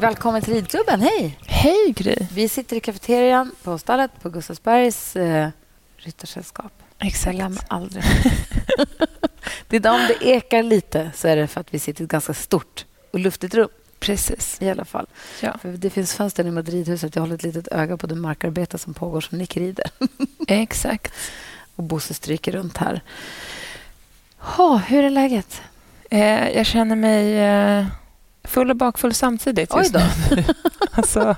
Välkommen till ridklubben. Hej! Hej, Gry. Vi sitter i kafeterian på stallet på Gustavsbergs eh, ryttarsällskap. Exakt. Jag glömmer aldrig. det är om det ekar lite så är det för att vi sitter i ett ganska stort och luftigt rum. Precis. I alla fall. Ja. För det finns fönster i Madridhuset. Jag håller ett litet öga på det markarbete som pågår som Nick rider. Exakt. och Bosse stryker runt här. Oh, hur är läget? Eh, jag känner mig eh, full och bakfull samtidigt Oj just då. nu. alltså,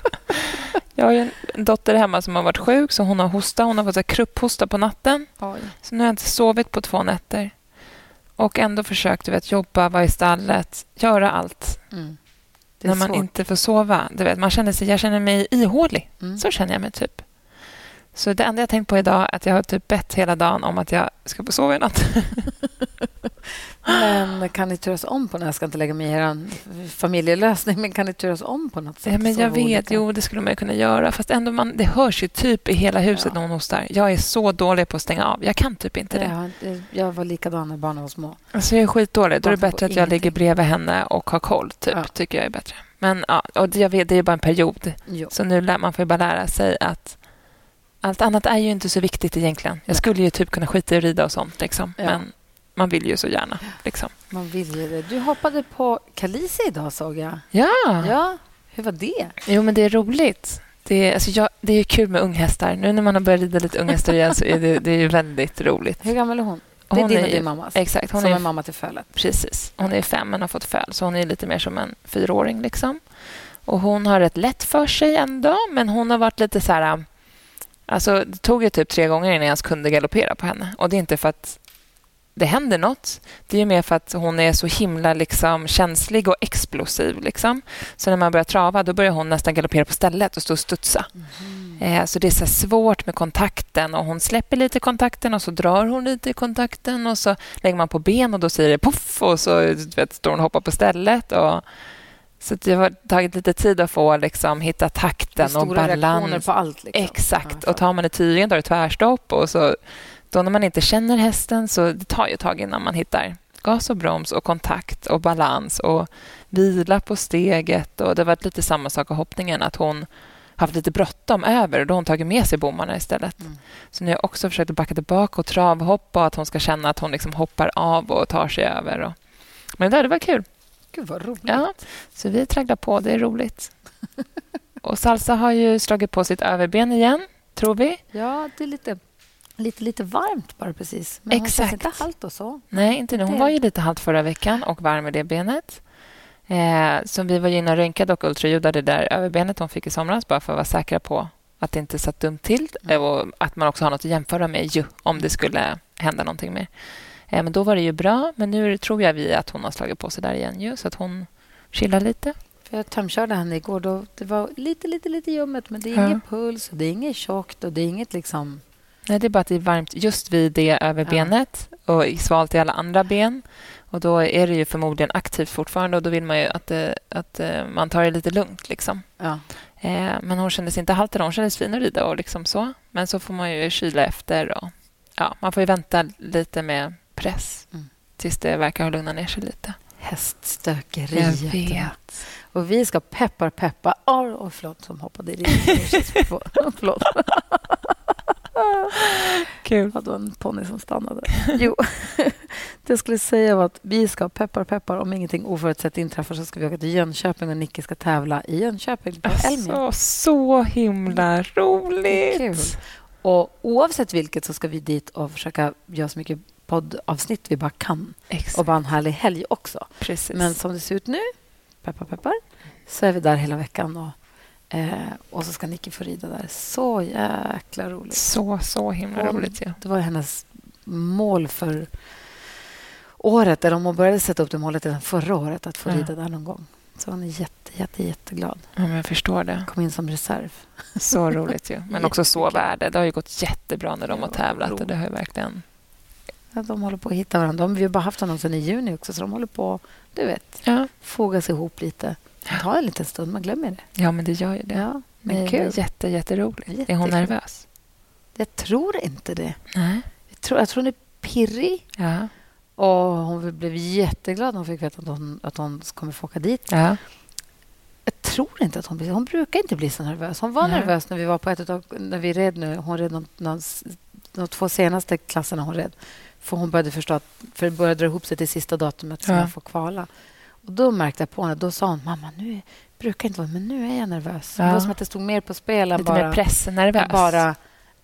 jag har en dotter hemma som har varit sjuk, så hon har hosta. Hon har fått så krupphosta på natten. Oj. Så nu har jag inte sovit på två nätter. Och ändå försökt du vet, jobba, vara i stallet, göra allt. Mm. När man svårt. inte får sova. Du vet, man känner sig, jag känner mig ihålig. Mm. Så känner jag mig typ. Så det enda jag tänkt på idag är att jag har typ bett hela dagen om att jag ska få sova i natt. Men kan ni turas om på... Jag ska inte lägga mig i er familjelösning, men kan ni turas om på något sätt? Ja, men jag vet, olika? jo det skulle man kunna göra. Fast ändå man, det hörs ju typ i hela huset Ja. när hon hostar. Jag är så dålig på att stänga av. Jag kan typ inte det. Inte- jag var likadan när barnen var små. Alltså jag är skitdålig. Då är det bättre att jag ingenting. ligger bredvid henne och har koll. Typ, Ja. tycker jag är bättre. Men ja, och det- jag vet, det är bara en period. Jo. Så nu lär man får ju bara lära sig att allt annat är ju inte så viktigt egentligen. Jag skulle ju typ kunna skita i att rida och sånt. Liksom. Ja. Men man vill ju så gärna. Liksom. Man vill ju det. Du hoppade på Kalisi idag, såg jag. Ja. Ja, hur var det? Jo, men det är roligt. Det är, alltså jag, det är kul med unghästar. Nu när man har börjat rida lite unghästar igen så är det, det är ju väldigt roligt. Hur gammal är hon? Det är Hon din och är din mammas. Exakt. Hon som är, är mamma till fölet. Precis. Hon är fem men har fått föl, så hon är lite mer som en fyraåring. Liksom. Och hon har rätt lätt för sig ändå, men hon har varit lite så här... Alltså, det tog ju typ tre gånger innan jag ens kunde galoppera på henne. Och det är inte för att det händer något. Det är mer för att hon är så himla liksom, känslig och explosiv. Liksom. Så när man börjar trava då börjar hon nästan galoppera på stället och stå och studsa. Eh, så det är så svårt med kontakten. och Hon släpper lite kontakten och så drar hon lite i kontakten och så lägger man på ben och då säger det poff och så vet, står hon och hoppar på stället. Och, så det har tagit lite tid att få liksom, hitta takten och reaktioner balans. på allt. Liksom. Exakt. Ja, och tar man tydligen då är det tvärstopp. Och så, då när man inte känner hästen så det tar ju ett tag innan man hittar gas och broms och kontakt och balans och vila på steget. Och det har varit lite samma sak i hoppningen, att hon haft lite bråttom över och då har hon tagit med sig bommarna istället. Mm. Så nu har jag också försökt backa tillbaka och travhoppa och att hon ska känna att hon liksom hoppar av och tar sig över. Och... Men det, där, det var kul. Gud, vad roligt. Ja, så vi tragglar på. Det är roligt. Och Salsa har ju slagit på sitt överben igen, tror vi. Ja, det är lite, lite, lite varmt bara precis. Men hon Exakt. känns inte halt och så. Nej, inte nu. Hon var ju lite halt förra veckan och varm i det benet. Eh, så vi var inne och röntgade och ultraljudade det där överbenet hon fick i somras bara för att vara säkra på att det inte satt dumt till Mm. och att man också har något att jämföra med ju, om det skulle hända någonting mer. Eh, men då var det ju bra, men nu tror jag vi att hon har slagit på sig där igen ju, så att hon chillar lite. För jag tömkörde henne igår. Då, det var lite, lite, lite ljummet, men det är Ja. ingen puls och det är inget tjockt och det är inget liksom... Nej, det är bara att det är varmt just vid det överbenet och svalt i alla andra ben. Och Då är det ju förmodligen aktivt fortfarande och då vill man ju att, det, att eh, man tar det lite lugnt. Liksom. Ja. Eh, men hon kändes inte halt. Hon kändes fin att rida och liksom så. Men så får man ju kyla efter. Och, ja, man får ju vänta lite med press Mm. tills det verkar ha lugnat ner sig lite. Häststökeriet. Jag vet. Och vi ska peppar, peppa... Åh, oh, förlåt, som hoppade i ryggen. förlåt. Kul. Det var en ponny som stannade. Jo, det jag skulle säga var att vi ska peppar, peppar. Om ingenting oförutsett inträffar så ska vi åka till Jönköping och Nicke ska tävla i Jönköping på. Alltså, så himla roligt. Kul. Och oavsett vilket så ska vi dit och försöka göra så mycket poddavsnitt vi bara kan. Exakt. Och bara en härlig helg också. Precis. Men som det ser ut nu, peppar, peppar, så är vi där hela veckan. Och, eh, och så ska Nicky få rida där. Så jäkla roligt. Så, så himla Hon- roligt. Ja. Det var hennes mål för året. Eller om hon började sätta upp det målet redan förra året, att få Ja. rida där någon gång. Så hon är jätte, jätte, jätteglad. Ja, men jag förstår det. Kom in som reserv. Så roligt ju. Men också så värde. Det har ju gått jättebra när de har tävlat. Och det har verkligen... Ja, de håller på att hitta varandra. De, vi har bara haft honom sedan i juni också, så de håller på du vet, Ja. foga sig ihop lite. Det tar en liten stund, man glömmer det. ja, men det gör ju det. Ja, men det kul. är jätte, jätteroligt. Är Jättekul. hon nervös? Jag tror inte det. Nej. Jag tror, jag tror hon är pirrig. Ja. Och hon blev jätteglad när hon fick veta att hon, att hon kommer få åka dit. Ja. Jag tror inte att hon blir Hon brukar inte bli så nervös. Hon var Nej. nervös när vi var på ett av, när vi red nu. Hon red de två senaste klasserna hon red. För hon började förstå att, för det började dra ihop sig till sista datumet som Ja. jag får kvala. Och då märkte jag på henne, då sa hon, mamma, nu brukar inte vara, men nu är jag nervös. Ja. Det var som att det stod mer på spel än bara, mer bara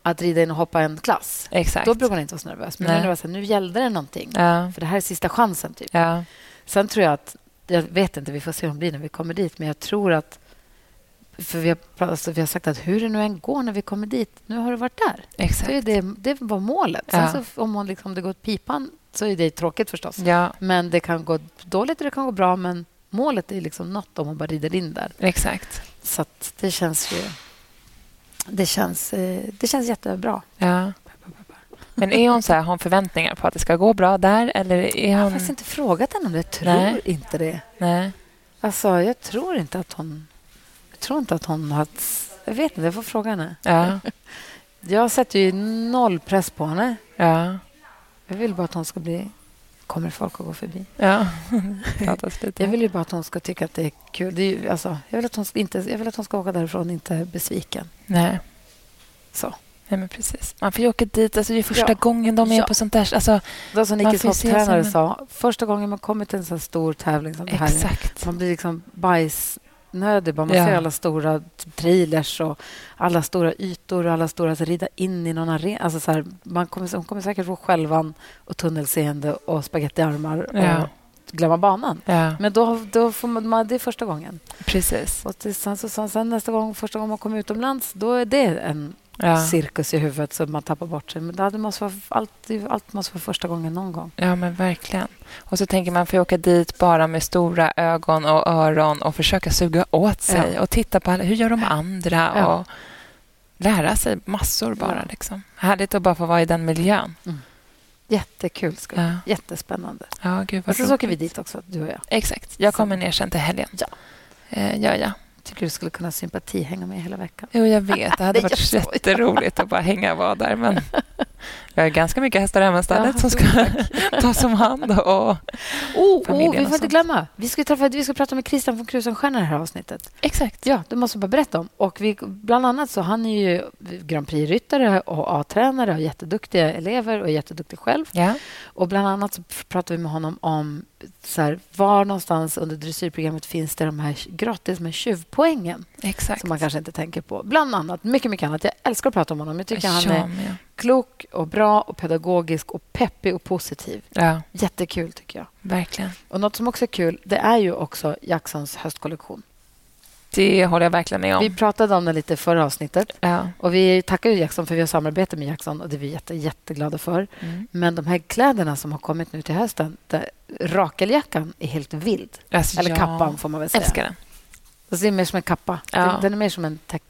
att rida in och hoppa en klass. Exakt. Då brukar hon inte vara så nervös. Men Nej. nu, var så här, nu gällde det någonting. Ja. För det här är sista chansen. Typ. Ja. Sen tror jag att... Jag vet inte, vi får se hur det blir när vi kommer dit. Men jag tror att... För vi har, pratat- alltså, vi har sagt att hur det nu än går när vi kommer dit, nu har du varit där. Exakt. Det, är det, det var målet. Sen Ja. så, om hon liksom, det går åt pipan så är det tråkigt förstås. Ja, Men det kan gå dåligt och det kan gå bra. Men målet är liksom nått om hon bara rider in där. exakt. Så det känns ju... Det känns, eh, det känns jättebra. Ja. Men är hon så här, har hon förväntningar på att det ska gå bra där? Eller är Jag har hon... faktiskt inte frågat henne om det. Jag tror Nej. inte det. Nej. Alltså, jag tror inte att hon... Jag tror inte att hon har... Jag vet inte, jag får fråga henne. Ja. Jag sätter ju noll press på henne. Ja. Jag vill bara att hon ska bli... Kommer folk att gå förbi? Ja. Jag vill ju bara att hon ska tycka att det är kul. Det är ju, alltså, jag, vill att hon ska inte, jag vill att hon ska åka därifrån inte besviken. Nej. Så. Nej, men precis. Man får ju åka dit. Alltså, det är första Ja. gången de är Ja. på sånt där. Alltså, Det var som Nickes hopptränare som sa. Första gången man kommer till en sån stor tävling som det här exakt. Man blir liksom bara. Man Ja. ser alla stora trailers och alla stora ytor och alla stora... Alltså, rida in i någon arena. Alltså, så här, man kommer, hon kommer säkert få skälvan och tunnelseende och spagettiarmar Ja. och glömma banan. Ja, Men då, då får man, det är första gången. precis. Och sen, så, sen nästa gång, första gången man kommer utomlands, då är det en Ja. cirkus i huvudet så man tappar bort sig. Men det måste vara, allt, allt måste vara första gången någon gång. ja, men verkligen. Och så tänker man, får jag åka dit bara med stora ögon och öron och försöka suga åt sig Ja. och titta på alla, hur gör de andra Ja. och lära sig massor bara. Liksom. Härligt att bara få vara i den miljön. Jättekul. Ska. Ja, Jättespännande. ja gud Och vad sen så åker vi dit också, du och jag. Exakt. Jag Så. kommer ner sen till helgen. Ja. Eh, ja, ja. Tycker du skulle kunna sympati hänga med hela veckan. Jo, jag vet. Det hade varit jätteroligt att bara hänga och vara där. Men jag har ganska mycket hästar hemma i stallet Ja, som ska tas om hand. Och... Oh, Familjen oh, vi får inte glömma. Vi ska, träffa, vi ska prata med Christian von Krusenstjerna i det här avsnittet. Exakt. Ja, det måste jag bara berätta om. Och vi, bland annat så han är ju Grand Prix-ryttare och A-tränare och jätteduktiga elever och är jätteduktig själv. Ja. Och bland annat så pratar vi med honom om så här, var någonstans under dressyrprogrammet finns det de här gratis med tjuvpoängen Exakt. som man kanske inte tänker på. Bland annat, mycket, mycket annat. Jag älskar att prata om honom. Jag tycker han Jag är med. klok och bra och pedagogisk och peppig och positiv. Ja, Jättekul, tycker jag. verkligen. Och Något som också är kul det är ju också Jacksons höstkollektion. Det håller jag verkligen med om. Vi pratade om det lite i förra avsnittet. Ja. Och Vi tackar ju Jackson för vi har samarbete med Jackson och det är vi jätte, jätteglada för. Mm. Men de här kläderna som har kommit nu till hösten, rakeljackan är helt vild. Alltså, Eller jag kappan får man väl säga. älskar den. Alltså, det är mer som en kappa. Ja. Den, är mer som en täck,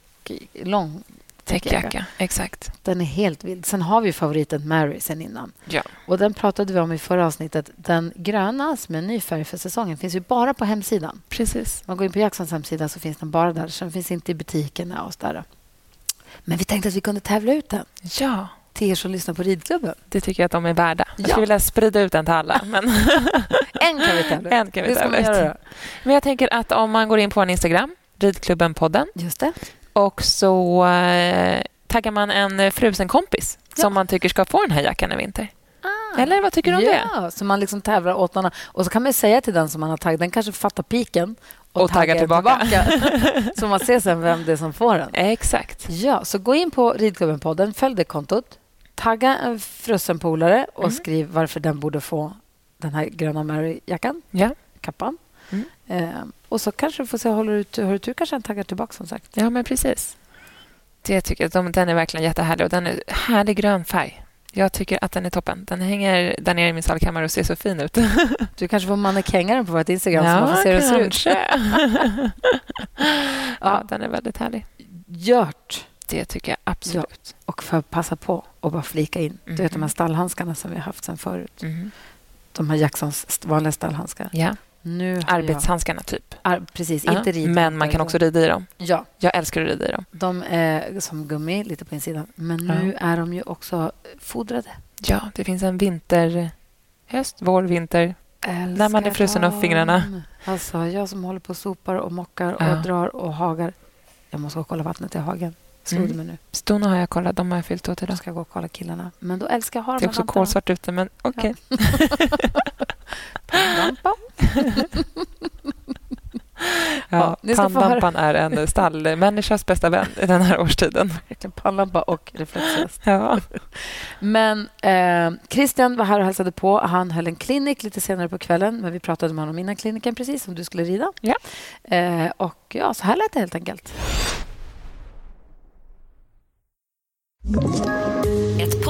lång täckjacka. Exakt. Den är helt vild. Sen har vi favoriten Mary sen innan. Ja. Och Den pratade vi om i förra avsnittet. Den gröna, som är ny färg för säsongen, finns ju bara på hemsidan. Precis. Man går in på Jacksons hemsida så finns den bara där. Så den finns inte i butikerna och så där. Men vi tänkte att vi kunde tävla ut den Ja, till er som lyssnar på ridklubben. det tycker jag att de är värda. Jag Ja. skulle vilja sprida ut den till alla. Men En kan vi tävla en kan vi tävla. Men jag tänker att om man går in på vår Instagram, Ridklubben-podden, Just det. och så eh, taggar man en frusen kompis Ja. som man tycker ska få den här jackan i vinter. Ah. Eller vad tycker du om det? Ja, så man liksom tävlar åt någon. Och så kan man säga till den som man har taggat, den kanske fattar piken Och taggar tillbaka. så man ser sen vem det är som får den. Exakt. Ja, så gå in på Ridklubben-podden, följ det kontot, tagga en frusen polare och Mm. skriv varför den borde få den här gröna Mary-jackan, Ja. kappan. Mm. Eh, och så kanske du får se, håller du, har du tur kanske den taggar tillbaka som sagt. ja, men precis. Det tycker jag, de- den är verkligen jättehärlig och den är härlig grön färg. Jag tycker att den är toppen. Den hänger där nere i min stallkammare och ser så fin ut. Du kanske får mannekänga den på vårt Instagram så man får se hur det ser ut. ja, den är väldigt härlig. Gjort. Det tycker jag absolut. Och för att passa på och bara flika in. Du vet de här Mhm. stallhandskarna som vi har haft sen förut. Mhm. De här Jacksons vanliga stallhandskar. Ja, Nu arbetshandskarna typ. jag, ar, precis, Ja, inte rid. Men man kan också rida i dem. Ja, Jag älskar att rida i dem. de är som gummi lite på insidan. Men nu är de ju också fodrade. Ja, det finns en vinter... Höst, vår, vinter. När man är frusen om fingrarna. Alltså, jag som håller på och sopar och mockar och Ja. drar och hagar. Jag måste gå och kolla vattnet i hagen. Slog Mm. det mig nu. Stona har jag kollat. De har jag fyllt åt idag. ska jag gå och kolla killarna. Men då älskar jag att ha Det de är också kolsvart ute, men okej. Lampa. Ja, Ja, ska pannlampan är en stallmänniskas bästa vän i den här årstiden. Pannlampa och reflexväst. Ja. Men eh, Christian var här och hälsade på. Han höll en klinik lite senare på kvällen. Men vi pratade med honom innan kliniken, precis som du skulle rida. Ja. Eh, och ja, så här lät det helt enkelt. Ett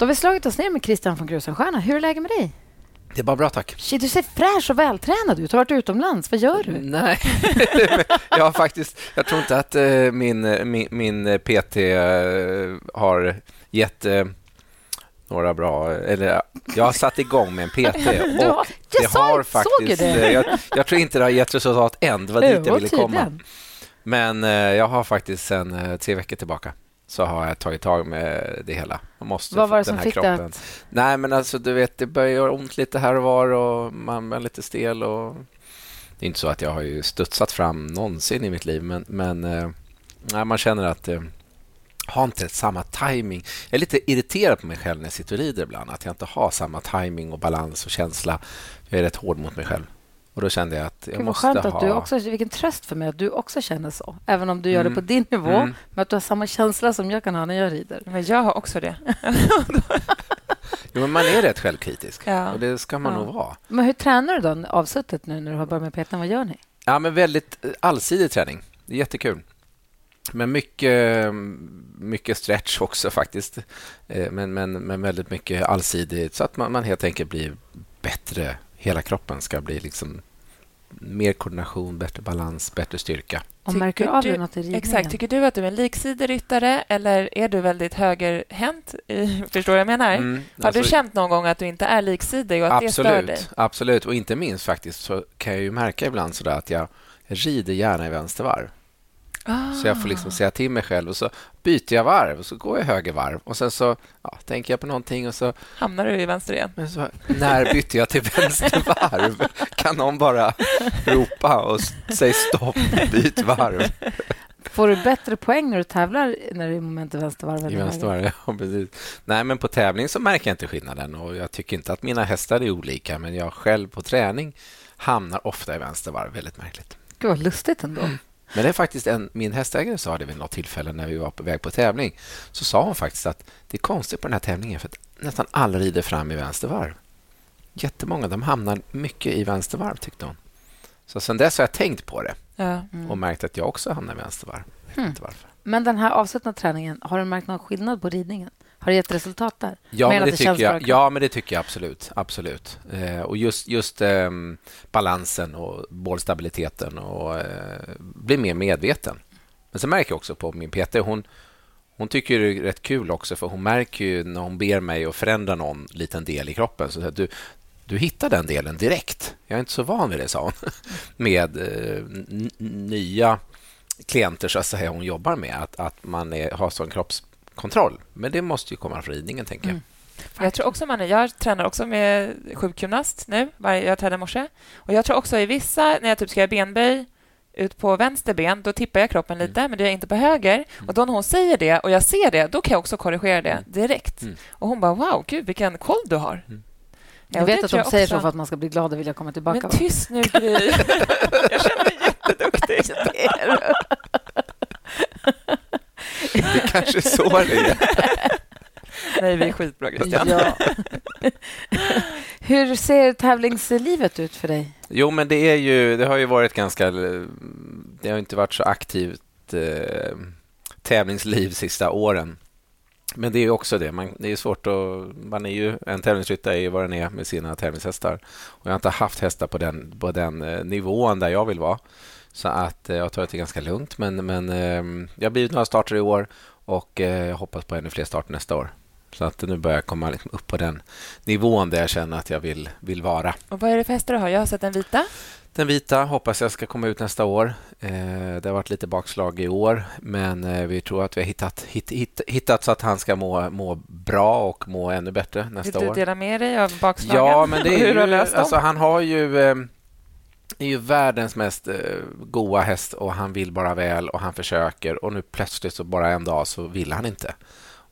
Då har vi slagit oss ner med Christian från Krusenstjerna. Hur är läget med dig? Det är bara bra, tack. Shit, du ser fräsch och vältränad ut. Du har varit utomlands. Vad gör du? Nej, jag har faktiskt... Jag tror inte att eh, min, min, min PT eh, har gett eh, några bra... Eller jag har satt igång med en PT Du har- och jag det sa- har faktiskt... det. eh, Jag, jag tror inte det har gett resultat än. Det var dit jag ville komma. Men eh, jag har faktiskt sen eh, tre veckor tillbaka så har jag tagit tag med det hela. Man måste Vad var det den som här fick kroppen. att... Nej, men alltså du vet, det börjar göra ont lite här och var och man är lite stel och det är inte så att jag har ju studsat fram någonsin i mitt liv, men, men eh, nej, man känner att eh, har inte samma timing. Jag är lite irriterad på mig själv när jag sitter och rider ibland, att jag inte har samma timing och balans och känsla. Jag är rätt hård mot mig själv. Och då kände jag att jag Gud, måste skönt ha... att du också... Vilken tröst för mig att du också känner så. Även om du gör det Mm. på din nivå. Mm. Men att du har samma känsla som jag kan ha när jag rider. Men jag har också det. Jo, men man är rätt självkritisk Ja. och det ska man Ja. nog vara. Men hur tränar du då avsuttet nu när du har börjat med PT? Vad gör ni? Ja, men väldigt eh, allsidig träning. Det är jättekul. Men mycket, mycket stretch också faktiskt. Eh, Men, men, men väldigt mycket allsidigt så att man, man helt enkelt blir bättre. Hela kroppen ska bli liksom mer koordination, bättre balans, bättre styrka. Och märker du av du- det något i ridningen? Exakt. Tycker du att du är en liksidig ryttare eller är du väldigt högerhänt? Förstår jag menar? Mm, Har du alltså- känt någon gång att du inte är liksidig och att det stör dig? Absolut, absolut. Och inte minst faktiskt så kan jag ju märka ibland sådär att jag, jag rider gärna i vänstervarv. Ah. Så jag får liksom säga till mig själv och så byter jag varv och så går jag höger varv och sen så ja, tänker jag på någonting och så, Hamnar du i vänster igen? men så när bytte jag till vänster varv? Kan någon bara ropa och säga stopp, byt varv Får du bättre poäng när du tävlar när du är i moment i vänstervarv? än i i vänster höger? varv? Ja, precis. Nej, men på tävling så märker jag inte skillnaden och jag tycker inte att mina hästar är olika men jag själv på träning hamnar ofta i vänster varv, väldigt märkligt. Gud, vad lustigt ändå. Men det är faktiskt en, min hästägare sa det vid något tillfälle när vi var på väg på tävling. Så sa hon faktiskt att det är konstigt på den här tävlingen för att nästan alla rider fram i vänstervarv. Jättemånga de hamnar mycket i vänstervarv tyckte hon. Så sen dess har jag tänkt på det Ja. Mm. och märkt att jag också hamnar i vänstervarv. Jag vet inte varför. Men den här avsuttna träningen, har du märkt någon skillnad på ridningen? Har det gett resultat där? Ja, men det, det tycker jag, ja, men det tycker jag absolut. absolut. Eh, och just, just ehm, balansen och bollstabiliteten och eh, bli mer medveten. Men sen märker jag också på min PT, hon, hon tycker det är rätt kul också för hon märker ju när hon ber mig att förändra någon liten del i kroppen. Så att du, du hittar den delen direkt. Jag är inte så van vid det, sa hon. Med eh, nya klienter så att säga hon jobbar med. Att, att man är, har sån kroppskontroll. Men det måste ju komma från ridningen, tänker jag. Mm. Jag tror också man jag tränar också med sjukgymnast nu. Varje, jag tränade i morse. Och jag tror också i vissa, när jag typ ska göra benböj ut på vänster ben, då tippar jag kroppen lite, men det gör jag inte på höger. Och då när hon säger det och jag ser det, då kan jag också korrigera det direkt. Mm. Och hon bara, wow, gud vilken koll du har. Mm. Ja, Jag vet att de jag säger också. så för att man ska bli glad och vilja komma tillbaka. Men tyst nu, Gry. jag känner mig jätteduktig. Det kanske är så det är. Nej, vi är skitbra, Christian. Ja. Hur ser tävlingslivet ut för dig? Jo, men det är ju, det har ju varit ganska... Det har inte varit så aktivt eh, tävlingsliv sista åren. Men det är ju också det. Man, det är svårt att... Man är ju, en tävlingsryttare är ju vad den är med sina tävlingshästar. Och jag har inte haft hästar på den, på den eh, nivån där jag vill vara. Så att eh, jag tar det ganska lugnt. Men, men eh, jag har blivit några starter i år och eh, jag hoppas på ännu fler starter nästa år. Så att nu börjar jag komma liksom upp på den nivån där jag känner att jag vill, vill vara. Och vad är det för hästar du har? Jag har sett den vita. Den vita hoppas jag ska komma ut nästa år. Eh, det har varit lite bakslag i år, men vi tror att vi har hittat, hitt, hitt, hittat så att han ska må, må bra och må ännu bättre nästa år. Vill du dela med dig av bakslagen? Ja, men det är ju, alltså, han har ju eh, är ju världens mest eh, goa häst och han vill bara väl och han försöker och nu plötsligt så bara en dag så vill han inte.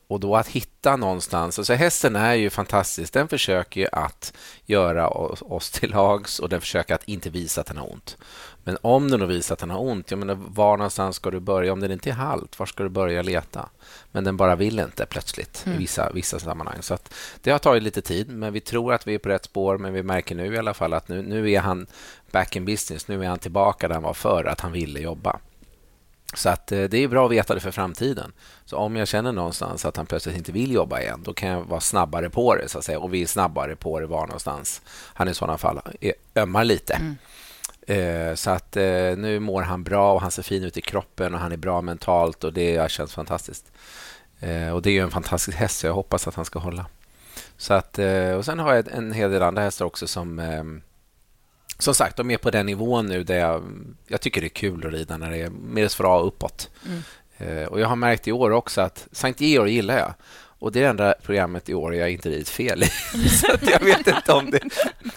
Och då att hitta någonstans, alltså hästen är ju fantastisk. Den försöker att göra oss, till lags och den försöker att inte visa att den har ont. Men om den då visar att den har ont, jag menar, var någonstans ska du börja? Om den inte är halt, var ska du börja leta? Men den bara vill inte plötsligt i vissa, vissa sammanhang. Så att det har tagit lite tid, men vi tror att vi är på rätt spår. Men vi märker nu i alla fall att nu, nu är han back in business. Nu är han tillbaka där han var förr, att han ville jobba. Så att eh, det är bra att veta det för framtiden. Så om jag känner någonstans att han plötsligt inte vill jobba igen, då kan jag vara snabbare på det. så att säga. Och vi är snabbare på det var någonstans han i sådana fall är- ömmar lite. Eh, Så att eh, nu mår han bra och han ser fin ut i kroppen och han är bra mentalt och det känns fantastiskt. Eh, Och det är ju en fantastisk häst så jag hoppas att han ska hålla. Så att, eh, och sen har jag en hel del andra hästar också som ehm, som sagt, de är på den nivån nu där jag, jag tycker det är kul att rida när det är medelfra uppåt. Eh, och jag har märkt i år också att Sankt Georg gillar jag. Och det är det enda programmet i år jag inte ridit fel i. Så jag vet inte om det...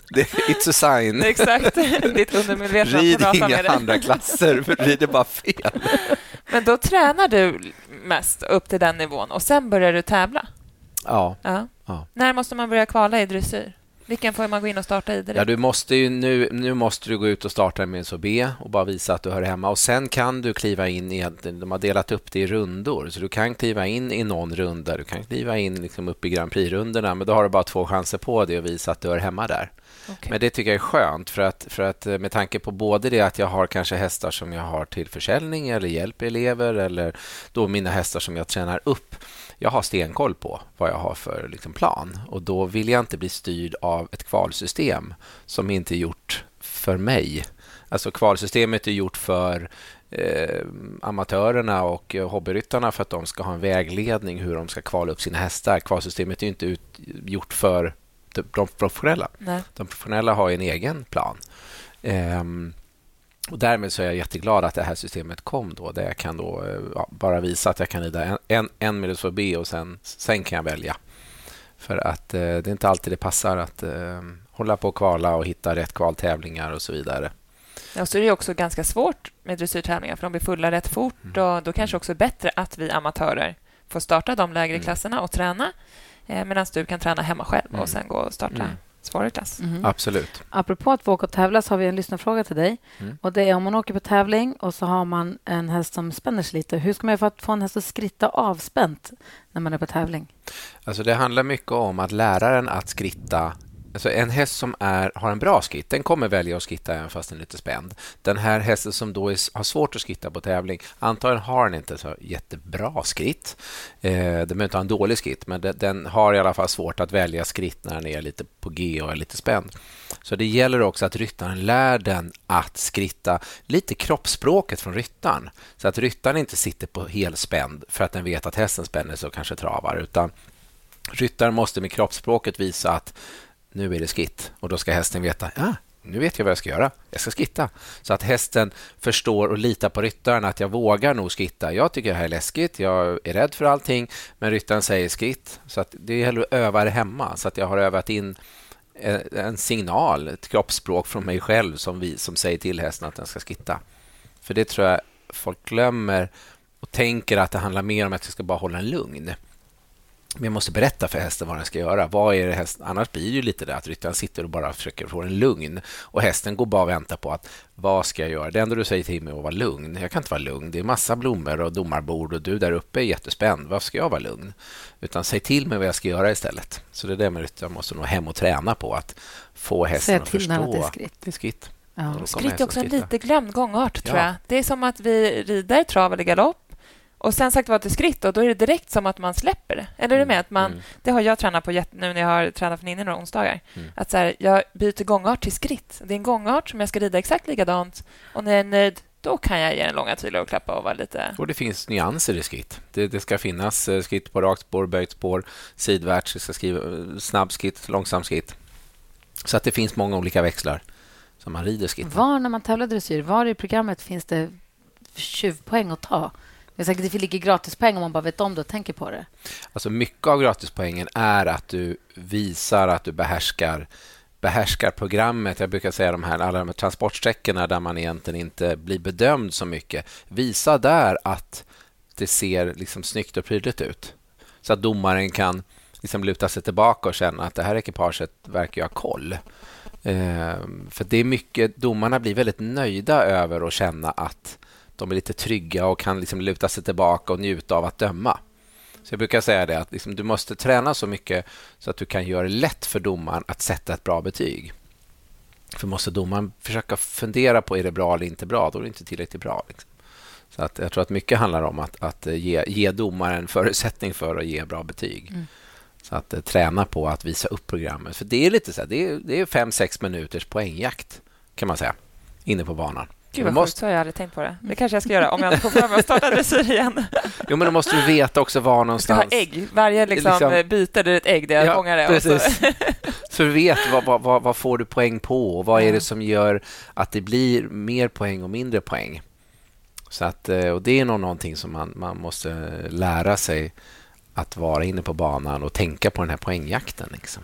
det it's a sign. Exakt. Ditt undermedvetna Rid pratar med inga dig. andra klasser, för rider bara fel. Men då tränar du mest upp till den nivån och sen börjar du tävla? Ja, Ja. Ja. När måste man börja kvala i dressyr? Vilken får man gå in och starta i direkt? Ja, du måste ju nu, nu måste du gå ut och starta med en SOB och bara visa att du hör hemma. Och Sen kan du kliva in i... De har delat upp det i rundor, så du kan kliva in i någon runda. Du kan kliva in liksom upp i Grand Prix-rundorna, men då har du bara två chanser på det och visa att du hör hemma där. Okej. Men det tycker jag är skönt, för att, för att eh, med tanke på både det att jag har kanske hästar som jag har till försäljning eller hjälper elever eller då mina hästar som jag tränar upp. Jag har stenkoll på vad jag har för liksom, plan och då vill jag inte bli styrd av ett kvalsystem som inte är gjort för mig. Alltså kvalsystemet är gjort för eh, amatörerna och eh, hobbyryttarna för att de ska ha en vägledning hur de ska kvala upp sina hästar. Kvalsystemet är inte ut, gjort för de, de professionella. Nej. De professionella har ju en egen plan. Ehm, och därmed så är jag jätteglad att det här systemet kom då, där jag kan då eh, ja, bara visa att jag kan rida en, en, en minus B och sen, sen kan jag välja. För att eh, det är inte alltid det passar att eh, hålla på och kvala och hitta rätt kvaltävlingar och så vidare. Ja, så är det också ganska svårt med dressyrtävlingar för de blir fulla rätt fort Mm. och då kanske också är bättre att vi amatörer får starta de lägre Mm. klasserna och träna eh, medan du kan träna hemma själv Mm. och sen gå och starta Mm. Svårare klass. Mhm. Absolut. Apropå att få åka och tävla så har vi en lyssnarfråga till dig. Mm. Och det är om man åker på tävling och så har man en häst som spänner sig lite. Hur ska man göra för att få en häst att skritta avspänt när man är på tävling? Alltså det handlar mycket om att läraren att skritta Alltså en häst som är, har en bra skritt, den kommer välja att skritta även fast den är lite spänd. Den här hästen som då är, har svårt att skritta på tävling, antagligen har den inte så jättebra skritt. Eh, den behöver inte ha en dålig skritt, men den, den har i alla fall svårt att välja skritt när den är lite på G och är lite spänd. Så det gäller också att ryttaren lär den att skritta lite kroppsspråket från ryttaren. Så att ryttaren inte sitter på helspänd för att den vet att hästen spänner sig och kanske travar, utan ryttaren måste med kroppsspråket visa att nu är det skitt och då ska hästen veta ja, nu vet jag vad jag ska göra. Jag ska skitta. Så att hästen förstår och litar på ryttaren att jag vågar nog skitta. Jag tycker det här är läskigt. Jag är rädd för allting, men ryttaren säger skritt. Så att det är hellre att öva det hemma. Så att jag har övat in en en signal, ett kroppsspråk från mig själv som, vi, som säger till hästen att den ska skitta. För det tror jag folk glömmer och tänker att det handlar mer om att jag ska bara hålla en lugn. Men jag måste berätta för hästen vad den ska göra. Vad är det hästen? Annars blir det ju lite det att ryttaren sitter och bara försöker få en lugn och hästen går bara och väntar på att vad ska jag göra? Det enda du säger till mig är att vara lugn. Jag kan inte vara lugn. Det är massa blommor och domarbord och du där uppe är jättespänd. Varför ska jag vara lugn? Utan säg till mig vad jag ska göra istället. Så det är det med ryttaren måste nog hem och träna på att få hästen Säga att till när förstå. det är skritt. Det är skritt. Ja. Skritt är också en lite glömd gångart, tror Ja. jag. Det är som att vi rider trav eller galopp Och sen sagt var till skritt och då är det direkt som att man släpper det. Eller är du med? Att man, Mm. Det har jag tränat på nu när jag har tränat för Ninni några onsdagar. Mm. Att så här, jag byter gångart till skritt. Det är en gångart som jag ska rida exakt likadant. Och när jag är nöjd, då kan jag ge den långa tyglar och klappa och vara lite... Och det finns nyanser i skritt. Det, det ska finnas eh, skritt på rakt spår, böjt spår, sidvärts, det ska skriva eh, snabb skritt, långsam skritt. Så att det finns många olika växlar som man rider skritt. Var när man tävlar dressyr, var i programmet finns det tjuvpoäng att ta? Det är säkert det ligger gratispoäng om man bara vet om det och tänker på det. Alltså mycket av gratispoängen är att du visar att du behärskar behärskar programmet. Jag brukar säga de här, alla de här transportsträckorna där man egentligen inte blir bedömd så mycket. Visa där att det ser liksom snyggt och prydligt ut. Så att domaren kan liksom luta sig tillbaka och känna att det här ekipaget verkar ju ha koll. Eh, för det är mycket, domarna blir väldigt nöjda över att känna att de är lite trygga och kan liksom luta sig tillbaka och njuta av att döma. Så jag brukar säga det att liksom, du måste träna så mycket så att du kan göra det lätt för domaren att sätta ett bra betyg. För måste domaren försöka fundera på är det bra eller inte bra, då är det inte tillräckligt bra. Liksom. Så att jag tror att mycket handlar om att, att ge, ge domaren förutsättning för att ge bra betyg. Mm. Så att eh, träna på att visa upp programmet. För det är lite så här, det är, det är fem, sex minuters poängjakt kan man säga, inne på banan. Gud Du vad måste- sjukt, jag aldrig tänkt på det. Det kanske jag ska göra om jag inte får för mig att starta dressyr igen. Jo, men då måste du veta också var Jag ska ha någonstans... ägg. Varje liksom, Liksom- byte där är ett ägg där jag Ja, fångar det. Och så. precis. Så du vet vad, vad, vad, vad får du poäng på och vad är det som gör att det blir mer poäng och mindre poäng. Så att, eh, och Det är nog någonting som man, man måste lära sig att vara inne på banan och tänka på den här poängjakten. Liksom.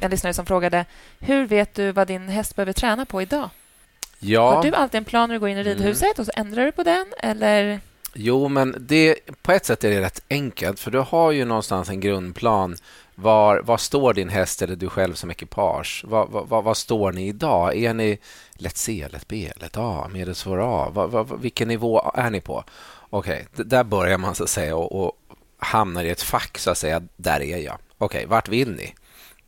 En lyssnare som frågade hur vet du vad din häst behöver träna på idag? Ja, Har du alltid en plan när du går in i ridhuset och så ändrar du på den? Eller? Jo, men det, på ett sätt är det rätt enkelt för du har ju någonstans en grundplan. Var, var står din häst eller du själv som ekipage? Var, var, var, står ni idag? Är ni lätt C, lätt B, lätt A, medelsvår A? Var, var, vilken nivå är ni på? Okej, d- där börjar man så att säga och, och hamnar i ett fack så att säga. Där är jag. Okej, vart vill ni?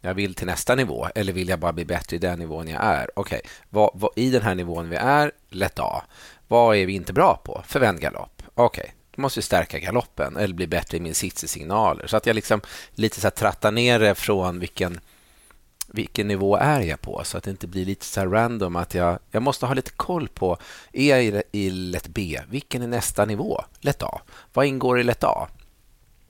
Jag vill till nästa nivå eller vill jag bara bli bättre i den nivån jag är? Okej, okay. i den här nivån vi är, lätt A. Vad är vi inte bra på? Förvänd galopp. Okej, då måste vi stärka galoppen eller bli bättre i min sits i signaler. Så att jag liksom lite så här trattar ner det från vilken, vilken nivå är jag på så att det inte blir lite så här random att jag, jag måste ha lite koll på är jag i, i lätt B? Vilken är nästa nivå? Lätt A. Vad ingår i lätt A?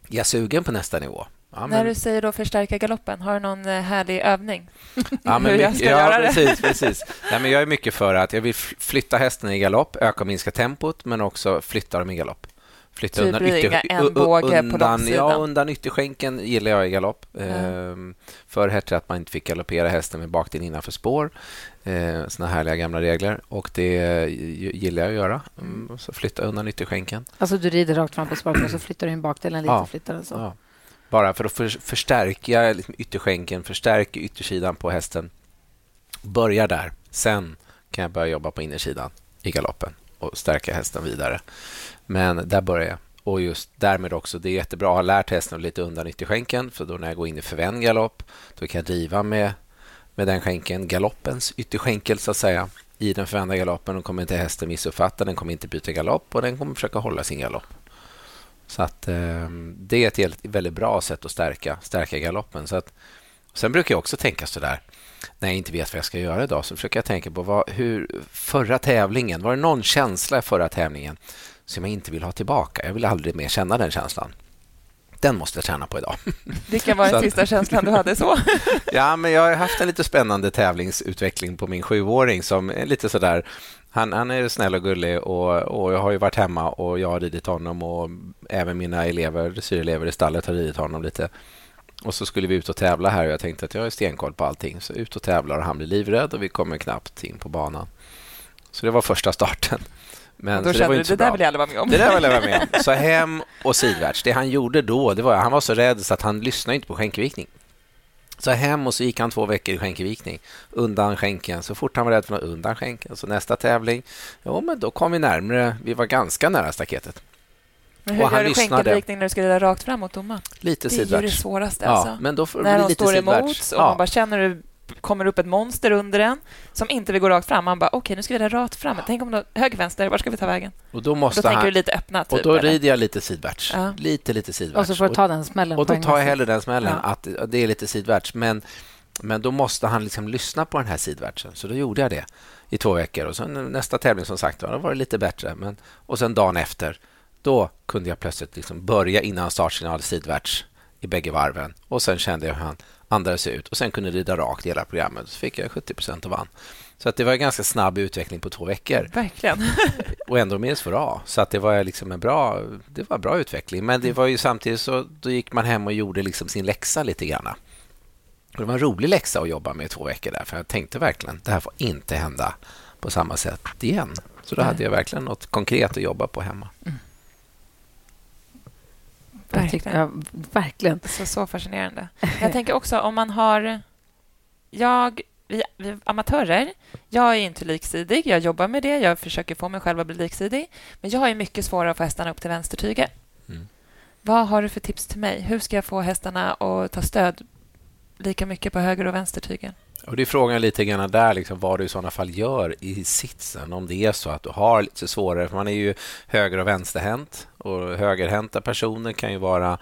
Är jag sugen på nästa nivå? Ja, När du säger då förstärka galoppen, har du någon eh, härlig övning? Ja, men hur jag ska ja, göra det? Precis, precis. Nej, men jag är mycket för att jag vill fl- flytta hästen i galopp, öka och minska tempot, men också flytta dem i galopp. Flytta Typ ringa en u- u- båge på undan, långsidan. Ja, undan ytterskänken gillar jag i galopp. Ehm, Förr hette det att man inte fick galoppera hästen med bakdel innanför spår. Eh, såna härliga gamla regler. Och det eh, gillar jag att göra. Mm, så flytta undan ytterskänken. Alltså du rider rakt fram på spaken och så flyttar du in bakdelen lite. Ja. Flyttar den så. Ja. Bara för att för, förstärka liksom ytterskänken, förstärka yttersidan på hästen. Börja där. Sen kan jag börja jobba på innersidan i galoppen och stärka hästen vidare. Men där börjar jag. Och just därmed också, det är jättebra att ha lärt hästen att lite undan ytterskänken för då när jag går in i förvänd galopp då kan jag driva med, med den skänken, galoppens ytterskänkel så att säga i den förvända galoppen. Då kommer inte hästen missuppfatta, den kommer inte byta galopp och den kommer försöka hålla sin galopp. Så att eh, det är ett helt- väldigt bra sätt att stärka, stärka galoppen. Så att, sen brukar jag också tänka så där när jag inte vet vad jag ska göra idag så försöker jag tänka på vad, hur förra tävlingen, var det någon känsla i förra tävlingen som jag inte vill ha tillbaka? Jag vill aldrig mer känna den känslan. Den måste jag träna på idag. Vilken var den sista känslan du hade så? Ja, men jag har haft en lite spännande tävlingsutveckling på min sjuåring som är lite sådär han, han är snäll och gullig och, och jag har ju varit hemma och jag har ridit honom och även mina elever, dressyrelever i stallet har ridit honom lite. Och så skulle vi ut och tävla här och jag tänkte att jag har stenkoll på allting. Så ut och tävlar och han blir livrädd och vi kommer knappt in på banan. Så det var första starten. Men, och då kände du, det där vill jag aldrig vara med om. Det där vill jag vara med om. Så hem och sidvärts. Det han gjorde då, det var han var så rädd så att han lyssnade inte på skänkevikning. Så hem och så gick han två veckor i skänkevikning. Undan skänken. Så fort han var rädd för något, undan skänken. Så nästa tävling, jo men då kom vi närmare. Vi var ganska nära staketet. Men hur och gör du skänkelvikning när du ska rida rakt fram mot domaren? Lite Det är ju det sidvärts. svåraste. Ja, Alltså. men då får När de står sidvärts. emot och Ja. man bara känner hur kommer upp ett monster under en som inte vill gå rakt fram. Man bara, okej, nu ska vi rida rakt fram. Tänk om då, höger, vänster, var ska vi ta vägen? Och då Då måste tänker han... du lite öppna, typ. och då rider jag lite sidvärts. Ja. Lite, lite sidvärts. Och så får du ta den smällen Och då tar jag hellre den smällen, Ja. att det är lite sidvärts. Men, men då måste han liksom lyssna på den här sidvärtsen. Så då gjorde jag det i två veckor. Och sen nästa tävling som sagt då var det lite bättre. Men, och sen dagen efter, då kunde jag plötsligt liksom börja innan startsignal sidvärts i bägge varven. Och sen kände jag hur han andades ut och sen kunde rida rakt hela programmet. Så fick jag 70 procent och vann. Så att det var en ganska snabb utveckling på två veckor Verkligen. och ändå med för A. Så att det var liksom en bra, det var bra utveckling. Men det var ju samtidigt så då gick man hem och gjorde liksom sin läxa lite grann. Och det var en rolig läxa att jobba med i två veckor där. För jag tänkte verkligen, det här får inte hända på samma sätt igen. Så då hade jag verkligen något konkret att jobba på hemma. Jag tycker- Ja, verkligen. Så, så fascinerande. Jag tänker också om man har... Jag, vi, vi amatörer, jag är inte liksidig. Jag jobbar med det. Jag försöker få mig själv att bli liksidig. Men jag är mycket svårare att få hästarna upp till vänstertyget. Mm. Vad har du för tips till mig? Hur ska jag få hästarna att ta stöd lika mycket på höger och vänstertygen? Och det är frågan lite grann där, liksom, vad du i sådana fall gör i sitsen. Om det är så att du har lite svårare, för man är ju höger och vänsterhänt och högerhänta personer kan ju vara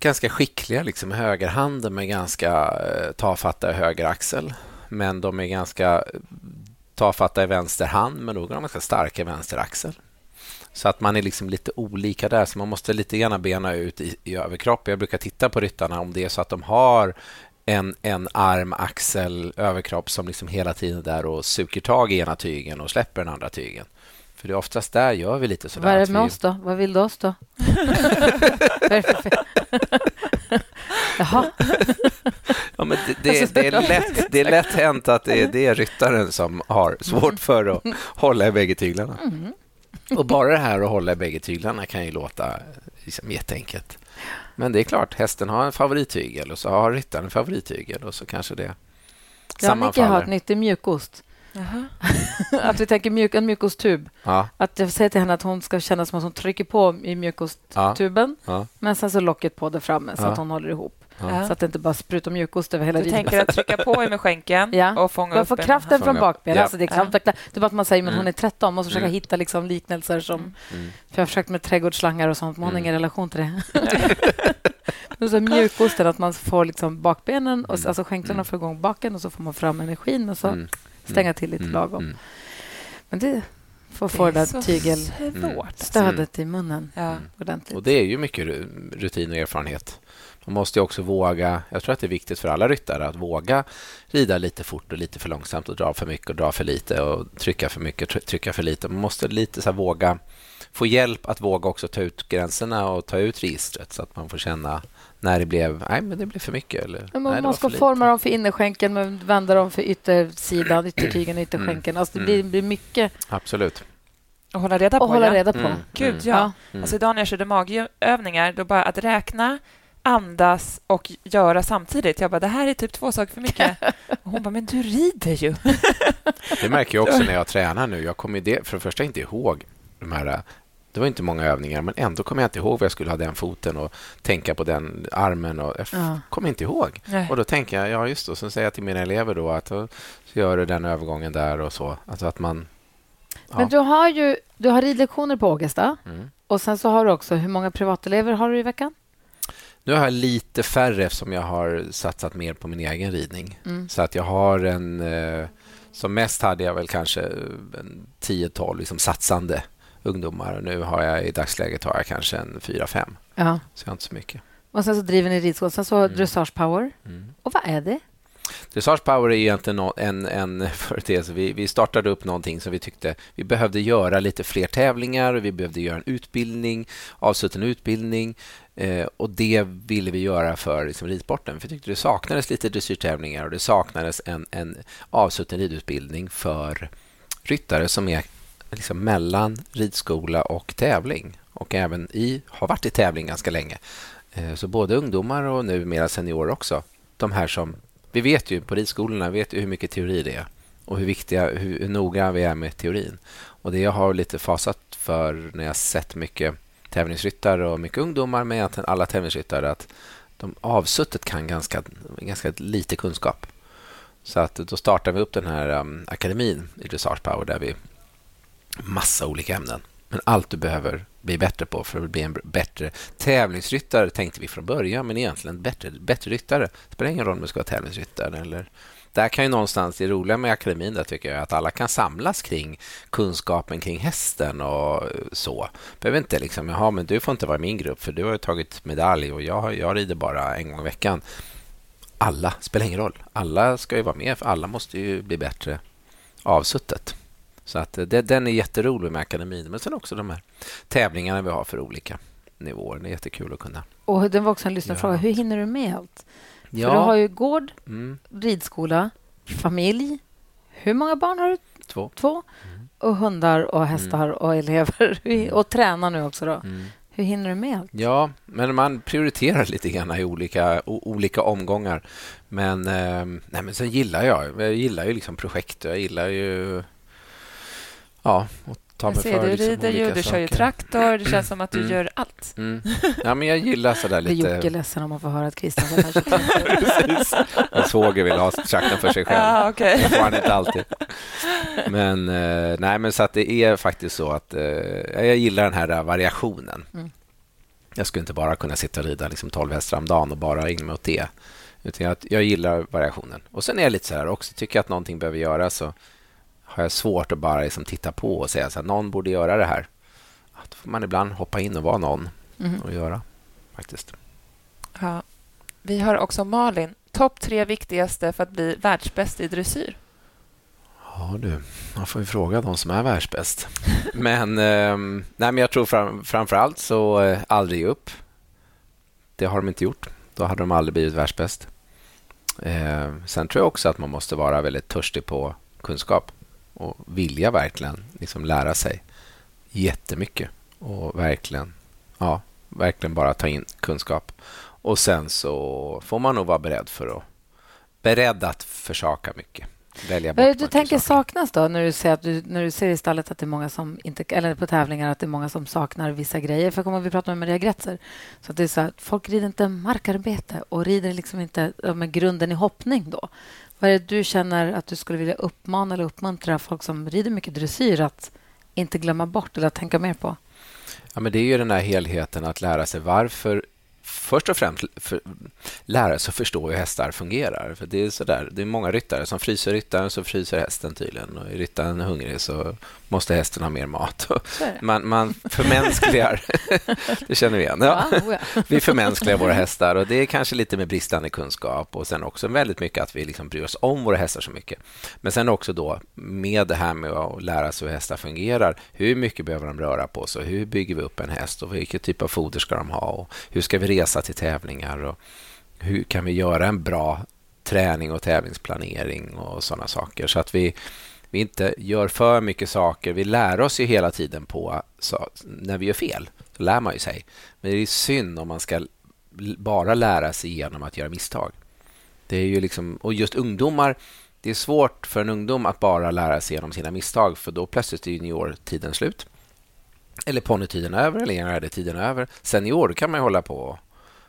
ganska skickliga liksom, med högerhanden med ganska eh, tafatta i höger axel. Men de är ganska tafatta i vänster hand, men då är de ganska starka i vänster axel. Så att man är liksom lite olika där, så man måste lite grann bena ut i, i överkropp. Jag brukar titta på ryttarna om det är så att de har en, en arm, axel, överkropp som liksom hela tiden är där och suger tag i ena tygen och släpper den andra tygen. För det är oftast där gör vi lite sådär. Vad är det med vi, oss då? Vad vill du oss då? Jaha. Ja, men det, det, det, är lätt, det är lätt hänt att det är, det är ryttaren som har svårt för att hålla i bägge tyglarna. Mm. Och bara det här att hålla i bägge tyglarna kan ju låta liksom jätteenkelt. Men det är klart, hästen har en favorittygel och så har ryttaren en favorittygel och så kanske det Jag och Micke har sammanfaller. ett nytt i mjukost. Jaha. Att vi tänker mjuk, en mjukosttub. Ja, Att jag säger till henne att hon ska känna som att hon trycker på i mjukosttuben ja, men sen så locket på där framme så Ja. att hon håller ihop. Ja. Så att det inte bara sprutar mjukost över hela Du ridhuset. tänker att trycka på i med skänken Ja. och fånga upp får en- kraften från bakbenen. Ja. Alltså det, är knappt, det är bara att man säger men Mm. hon är 13. Man måste försöka Mm. hitta liksom liknelser. som Mm. För Jag har försökt med trädgårdsslangar och sånt, men hon har Mm. ingen relation till det. Men så mjukosten, att man får liksom bakbenen, och, Mm. alltså skänklarna Mm. får igång baken och så får man fram energin och så Mm. stänga till lite Mm. lagom. Mm. Men det få det där så tygel, svårt. stödet i munnen Ja. ordentligt. Och det är ju mycket ru- rutin och erfarenhet. Man måste ju också våga, jag tror att det är viktigt för alla ryttare att våga rida lite fort och lite för långsamt och dra för mycket och dra för lite och trycka för mycket och trycka för lite. Man måste lite så här våga få hjälp att våga också ta ut gränserna och ta ut registret så att man får känna när det blev, nej men det blev för mycket eller Men nej, man lite. forma dem för innerskänken men vända dem för yttersidan, yttertygen, ytterskänken. Alltså det blir, Mm. blir mycket Absolut. Och hålla reda på. att hålla ja. reda på. Mm. Gud, Mm. ja. Mm. Alltså idag när jag körde magövningar, då bara att räkna, andas och göra samtidigt. Jag bara, det här är typ två saker för mycket. Och hon bara, men du rider ju. Det märker jag också när jag tränar nu. Jag kommer det, för det första inte ihåg de här... Det var inte många övningar, men ändå kommer jag inte ihåg vad jag skulle ha den foten och tänka på den armen. Och jag Ja. kommer inte ihåg. Nej. Och då tänker jag, ja just det. Så säger jag till mina elever då att så gör du den övergången där och så. Alltså att man... Ja. Men du har ju du har ridlektioner på Ågesta Mm. och sen så har du också, hur många privatelever har du i veckan? Nu har jag lite färre eftersom jag har satsat mer på min egen ridning. Mm. Så att jag har en... Eh, som mest hade jag väl kanske en 10-12 liksom satsande ungdomar. Och nu har jag i dagsläget har jag kanske en 4-5. Ja. Så jag har inte så mycket. Och sen så driver ni ridskolan. Sen så Mm. Dressage Power. Mm. Och vad är det? Dressage Power är egentligen en, en företeelse. Vi, vi startade upp någonting som vi tyckte vi behövde göra lite fler tävlingar. Vi behövde göra en utbildning, avsutten utbildning. Eh, och Det ville vi göra för liksom, ridsporten. För vi tyckte det saknades lite dressyrtävlingar och det saknades en, en avsutten ridutbildning för ryttare som är liksom mellan ridskola och tävling och även i, har varit i tävling ganska länge. Eh, så både ungdomar och numera seniorer också. De här som, vi vet ju på ridskolorna vet ju hur mycket teori det är och hur viktiga, hur, hur noga vi är med teorin. Och Det jag har lite fasat för när jag sett mycket tävlingsryttare och mycket ungdomar, med egentligen alla tävlingsryttare, att de avsuttet kan ganska, ganska lite kunskap. Så att då startar vi upp den här um, akademin i Dressage Power där vi massa olika ämnen. Men allt du behöver bli bättre på för att bli en bättre tävlingsryttare tänkte vi från början, men egentligen bättre, bättre ryttare. Det spelar ingen roll om du ska vara tävlingsryttare eller där kan ju någonstans det roliga med akademin där tycker jag att alla kan samlas kring kunskapen kring hästen och så. Behöver inte liksom, jaha, men du får inte vara i min grupp för du har tagit medalj och jag, jag rider bara en gång i veckan. Alla, spelar ingen roll. Alla ska ju vara med, för alla måste ju bli bättre avsuttet. Så att det, den är jätterolig med akademin. Men sen också de här tävlingarna vi har för olika nivåer. Det är jättekul att kunna. Och det var också en lyssnarfråga. Ja. Hur hinner du med allt? Ja. För du har ju gård, mm. ridskola, familj. Hur många barn har du? Två. Två. Mm. Och hundar och hästar mm. och elever. Mm. Och tränar nu också. då. Mm. Hur hinner du med allt? Ja, men man prioriterar lite grann i olika, olika omgångar. Men, eh, nej, men sen gillar jag, jag gillar ju liksom projekt. Jag gillar ju ja, och ta mig ser, för Du liksom rider ju, du kör ju traktor. Det känns som att du mm. gör allt. Mm. Ja, men jag gillar sådär lite... Blir Jocke ledsen om man får höra att Christian kanske Precis. En svåger vill ha traktorn för sig själv. Ja, okay. Det får han inte alltid. Men, eh, nej, men så att det är faktiskt så att eh, jag gillar den här variationen. Mm. Jag skulle inte bara kunna sitta och rida liksom 12 hästar om dagen och bara mig åt det. Utan jag, jag gillar variationen. Och Sen är jag lite så här också, tycker jag att någonting behöver göras så har jag svårt att bara liksom titta på och säga att någon borde göra det här. Då får man ibland hoppa in och vara någon mm. och göra, faktiskt. Ja. Vi har också Malin. Topp tre viktigaste för att bli världsbäst i dressyr? Ja, du. Man får ju fråga de som är världsbäst. men, eh, nej, men jag tror fram, framför allt så eh, aldrig upp. Det har de inte gjort. Då hade de aldrig blivit världsbäst. Eh, sen tror jag också att man måste vara väldigt törstig på kunskap och vilja verkligen liksom lära sig jättemycket och verkligen, ja, verkligen bara ta in kunskap. Och sen så får man nog vara beredd för att beredd att försaka mycket. Välja bort Vad du tänker saker. saknas då när du ser att du, när du ser i stallet att det är många som inte eller på tävlingar att det är många som saknar vissa grejer. För kommer vi prata med Maria Gretzer så att det är så att folk rider inte markarbete och rider liksom inte med grunden i hoppning då. Vad är det du känner att du skulle vilja uppmana eller uppmuntra folk som rider mycket dressyr att inte glömma bort eller att tänka mer på? Ja, men det är ju den här helheten att lära sig varför först och främst för, lära sig att förstå hur hästar fungerar. För Det är så där, det är många ryttare som fryser ryttaren så fryser hästen tydligen. Och är ryttaren hungrig så måste hästen ha mer mat. Man, man förmänskligar... det känner vi igen. Ja. Oh vi förmänskligar våra hästar och det är kanske lite med bristande kunskap och sen också väldigt mycket att vi liksom bryr oss om våra hästar så mycket. Men sen också då med det här med att lära sig hur hästar fungerar. Hur mycket behöver de röra på sig? Hur bygger vi upp en häst och vilken typ av foder ska de ha? Och hur ska vi resa till tävlingar? Och hur kan vi göra en bra träning och tävlingsplanering och sådana saker så att vi vi inte gör för mycket saker. Vi lär oss ju hela tiden på så, när vi gör fel. Så lär man ju sig. Men det är synd om man ska bara lära sig genom att göra misstag. Det är ju liksom, och just ungdomar, det är svårt för en ungdom att bara lära sig genom sina misstag för då plötsligt är juniortiden slut. Eller ponnytiden över eller är det tiden över. Senior kan man ju hålla på och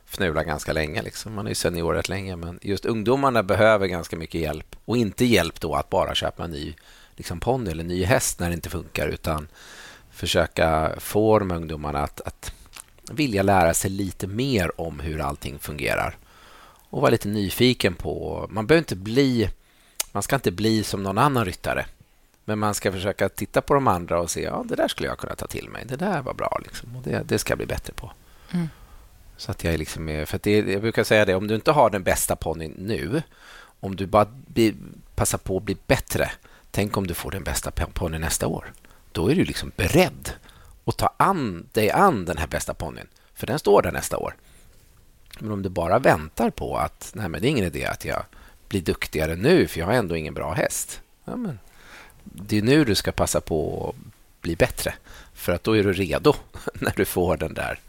fnula ganska länge. Liksom. Man är ju senior rätt länge. Men just ungdomarna behöver ganska mycket hjälp. Och inte hjälp då att bara köpa en ny liksom ponny eller ny häst när det inte funkar. Utan försöka få de ungdomarna att, att vilja lära sig lite mer om hur allting fungerar. Och vara lite nyfiken på... Man behöver inte bli... Man ska inte bli som någon annan ryttare. Men man ska försöka titta på de andra och se ja, det där skulle jag kunna ta till mig. Det där var bra. Liksom, och det, det ska jag bli bättre på. Mm. Så att jag är liksom för det, jag brukar säga det, om du inte har den bästa ponnyn nu om du bara bli, passar på att bli bättre, tänk om du får den bästa ponnyn nästa år. Då är du liksom beredd att ta an, dig an den här bästa ponnyn, för den står där nästa år. Men om du bara väntar på att nej men det är ingen idé att jag blir duktigare nu, för jag har ändå ingen bra häst. Ja, men det är nu du ska passa på att bli bättre, för att då är du redo när du får den där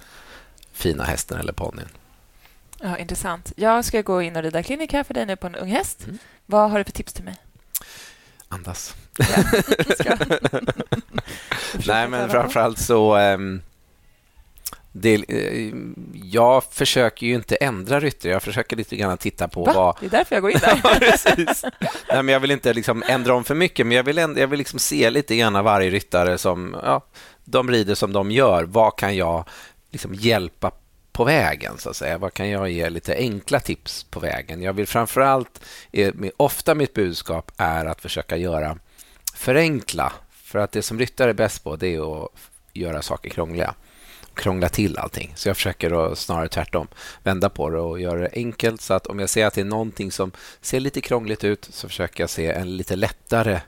fina hästen eller ponnyn. Ja, intressant. Jag ska gå in och rida klinik här för dig nu på en ung häst. Mm. Vad har du för tips till mig? Andas. Ja, Nej, men framförallt så... Um, det, uh, jag försöker ju inte ändra ryttare. Jag försöker lite grann titta på Va? vad... Det är därför jag går in där. precis. Nej, men jag vill inte liksom ändra om för mycket, men jag vill, ändå, jag vill liksom se lite grann varje ryttare som... Ja, de rider som de gör. Vad kan jag liksom hjälpa på vägen? så att säga? Vad kan jag ge lite enkla tips på vägen? Jag vill framför allt, eh, ofta mitt budskap är att försöka göra förenkla. För att det som ryttare är bäst på det är att göra saker krångliga. Krångla till allting. Så jag försöker då snarare tvärtom vända på det och göra det enkelt. Så att om jag ser att det är någonting som ser lite krångligt ut så försöker jag se en lite lättare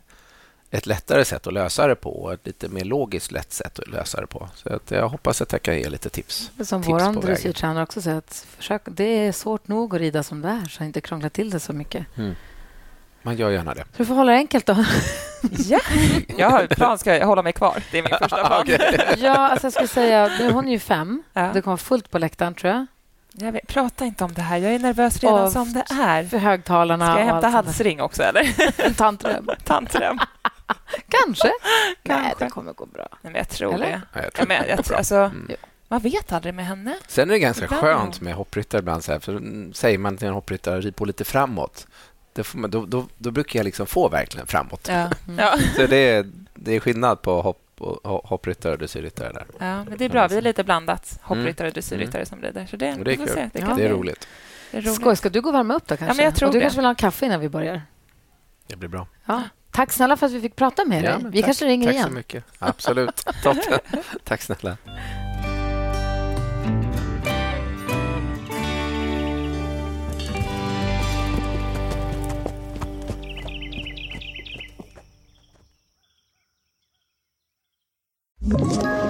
ett lättare sätt att lösa det på och ett lite mer logiskt lätt sätt att lösa det på. Så att jag hoppas att jag kan ge lite tips. Som tips vår dressyrtränare också säger, att försök, det är svårt nog att rida som det är, så inte krångla till det så mycket. Mm. Man gör gärna det. Du får hålla det enkelt då. ja, jag har plan ska jag hålla mig kvar. Det är min första plan. ja, alltså jag skulle säga, hon är ju fem. Ja. Det kommer fullt på läktaren, tror jag. Jag vet, prata inte om det här. Jag är nervös redan och som det är. För högtalarna. Ska jag hämta halsring också, eller? En tantrem. tantrem. Kanske. Kanske. Nej, det kommer gå bra. Nej, men jag tror Eller? det. Ja, jag tror men, jag, alltså, mm. Man vet aldrig med henne. Sen är det ganska ibland. skönt med hoppryttare ibland. Så här, för säger man till en hoppryttare rid på lite framåt, man, då, då, då, brukar jag liksom få verkligen framåt. Ja. Mm. så det är, det är skillnad på hopp hoppryttare och dressyrryttare där. Ja, men det är bra. Vi är lite blandat. Hoppryttare och dressyrryttare mm. som rider. Så det, det är kul. Se. Det, ja. det är roligt. Det är roligt. Skoj, ska du gå och värma upp då kanske? Ja, men jag tror och du det. kanske vill ha en kaffe innan vi börjar? Det blir bra. Ja. Tack snälla för att vi fick prata med dig. vi tack, kanske ringer tack igen. Tack så mycket. Absolut. Tack snälla. Ett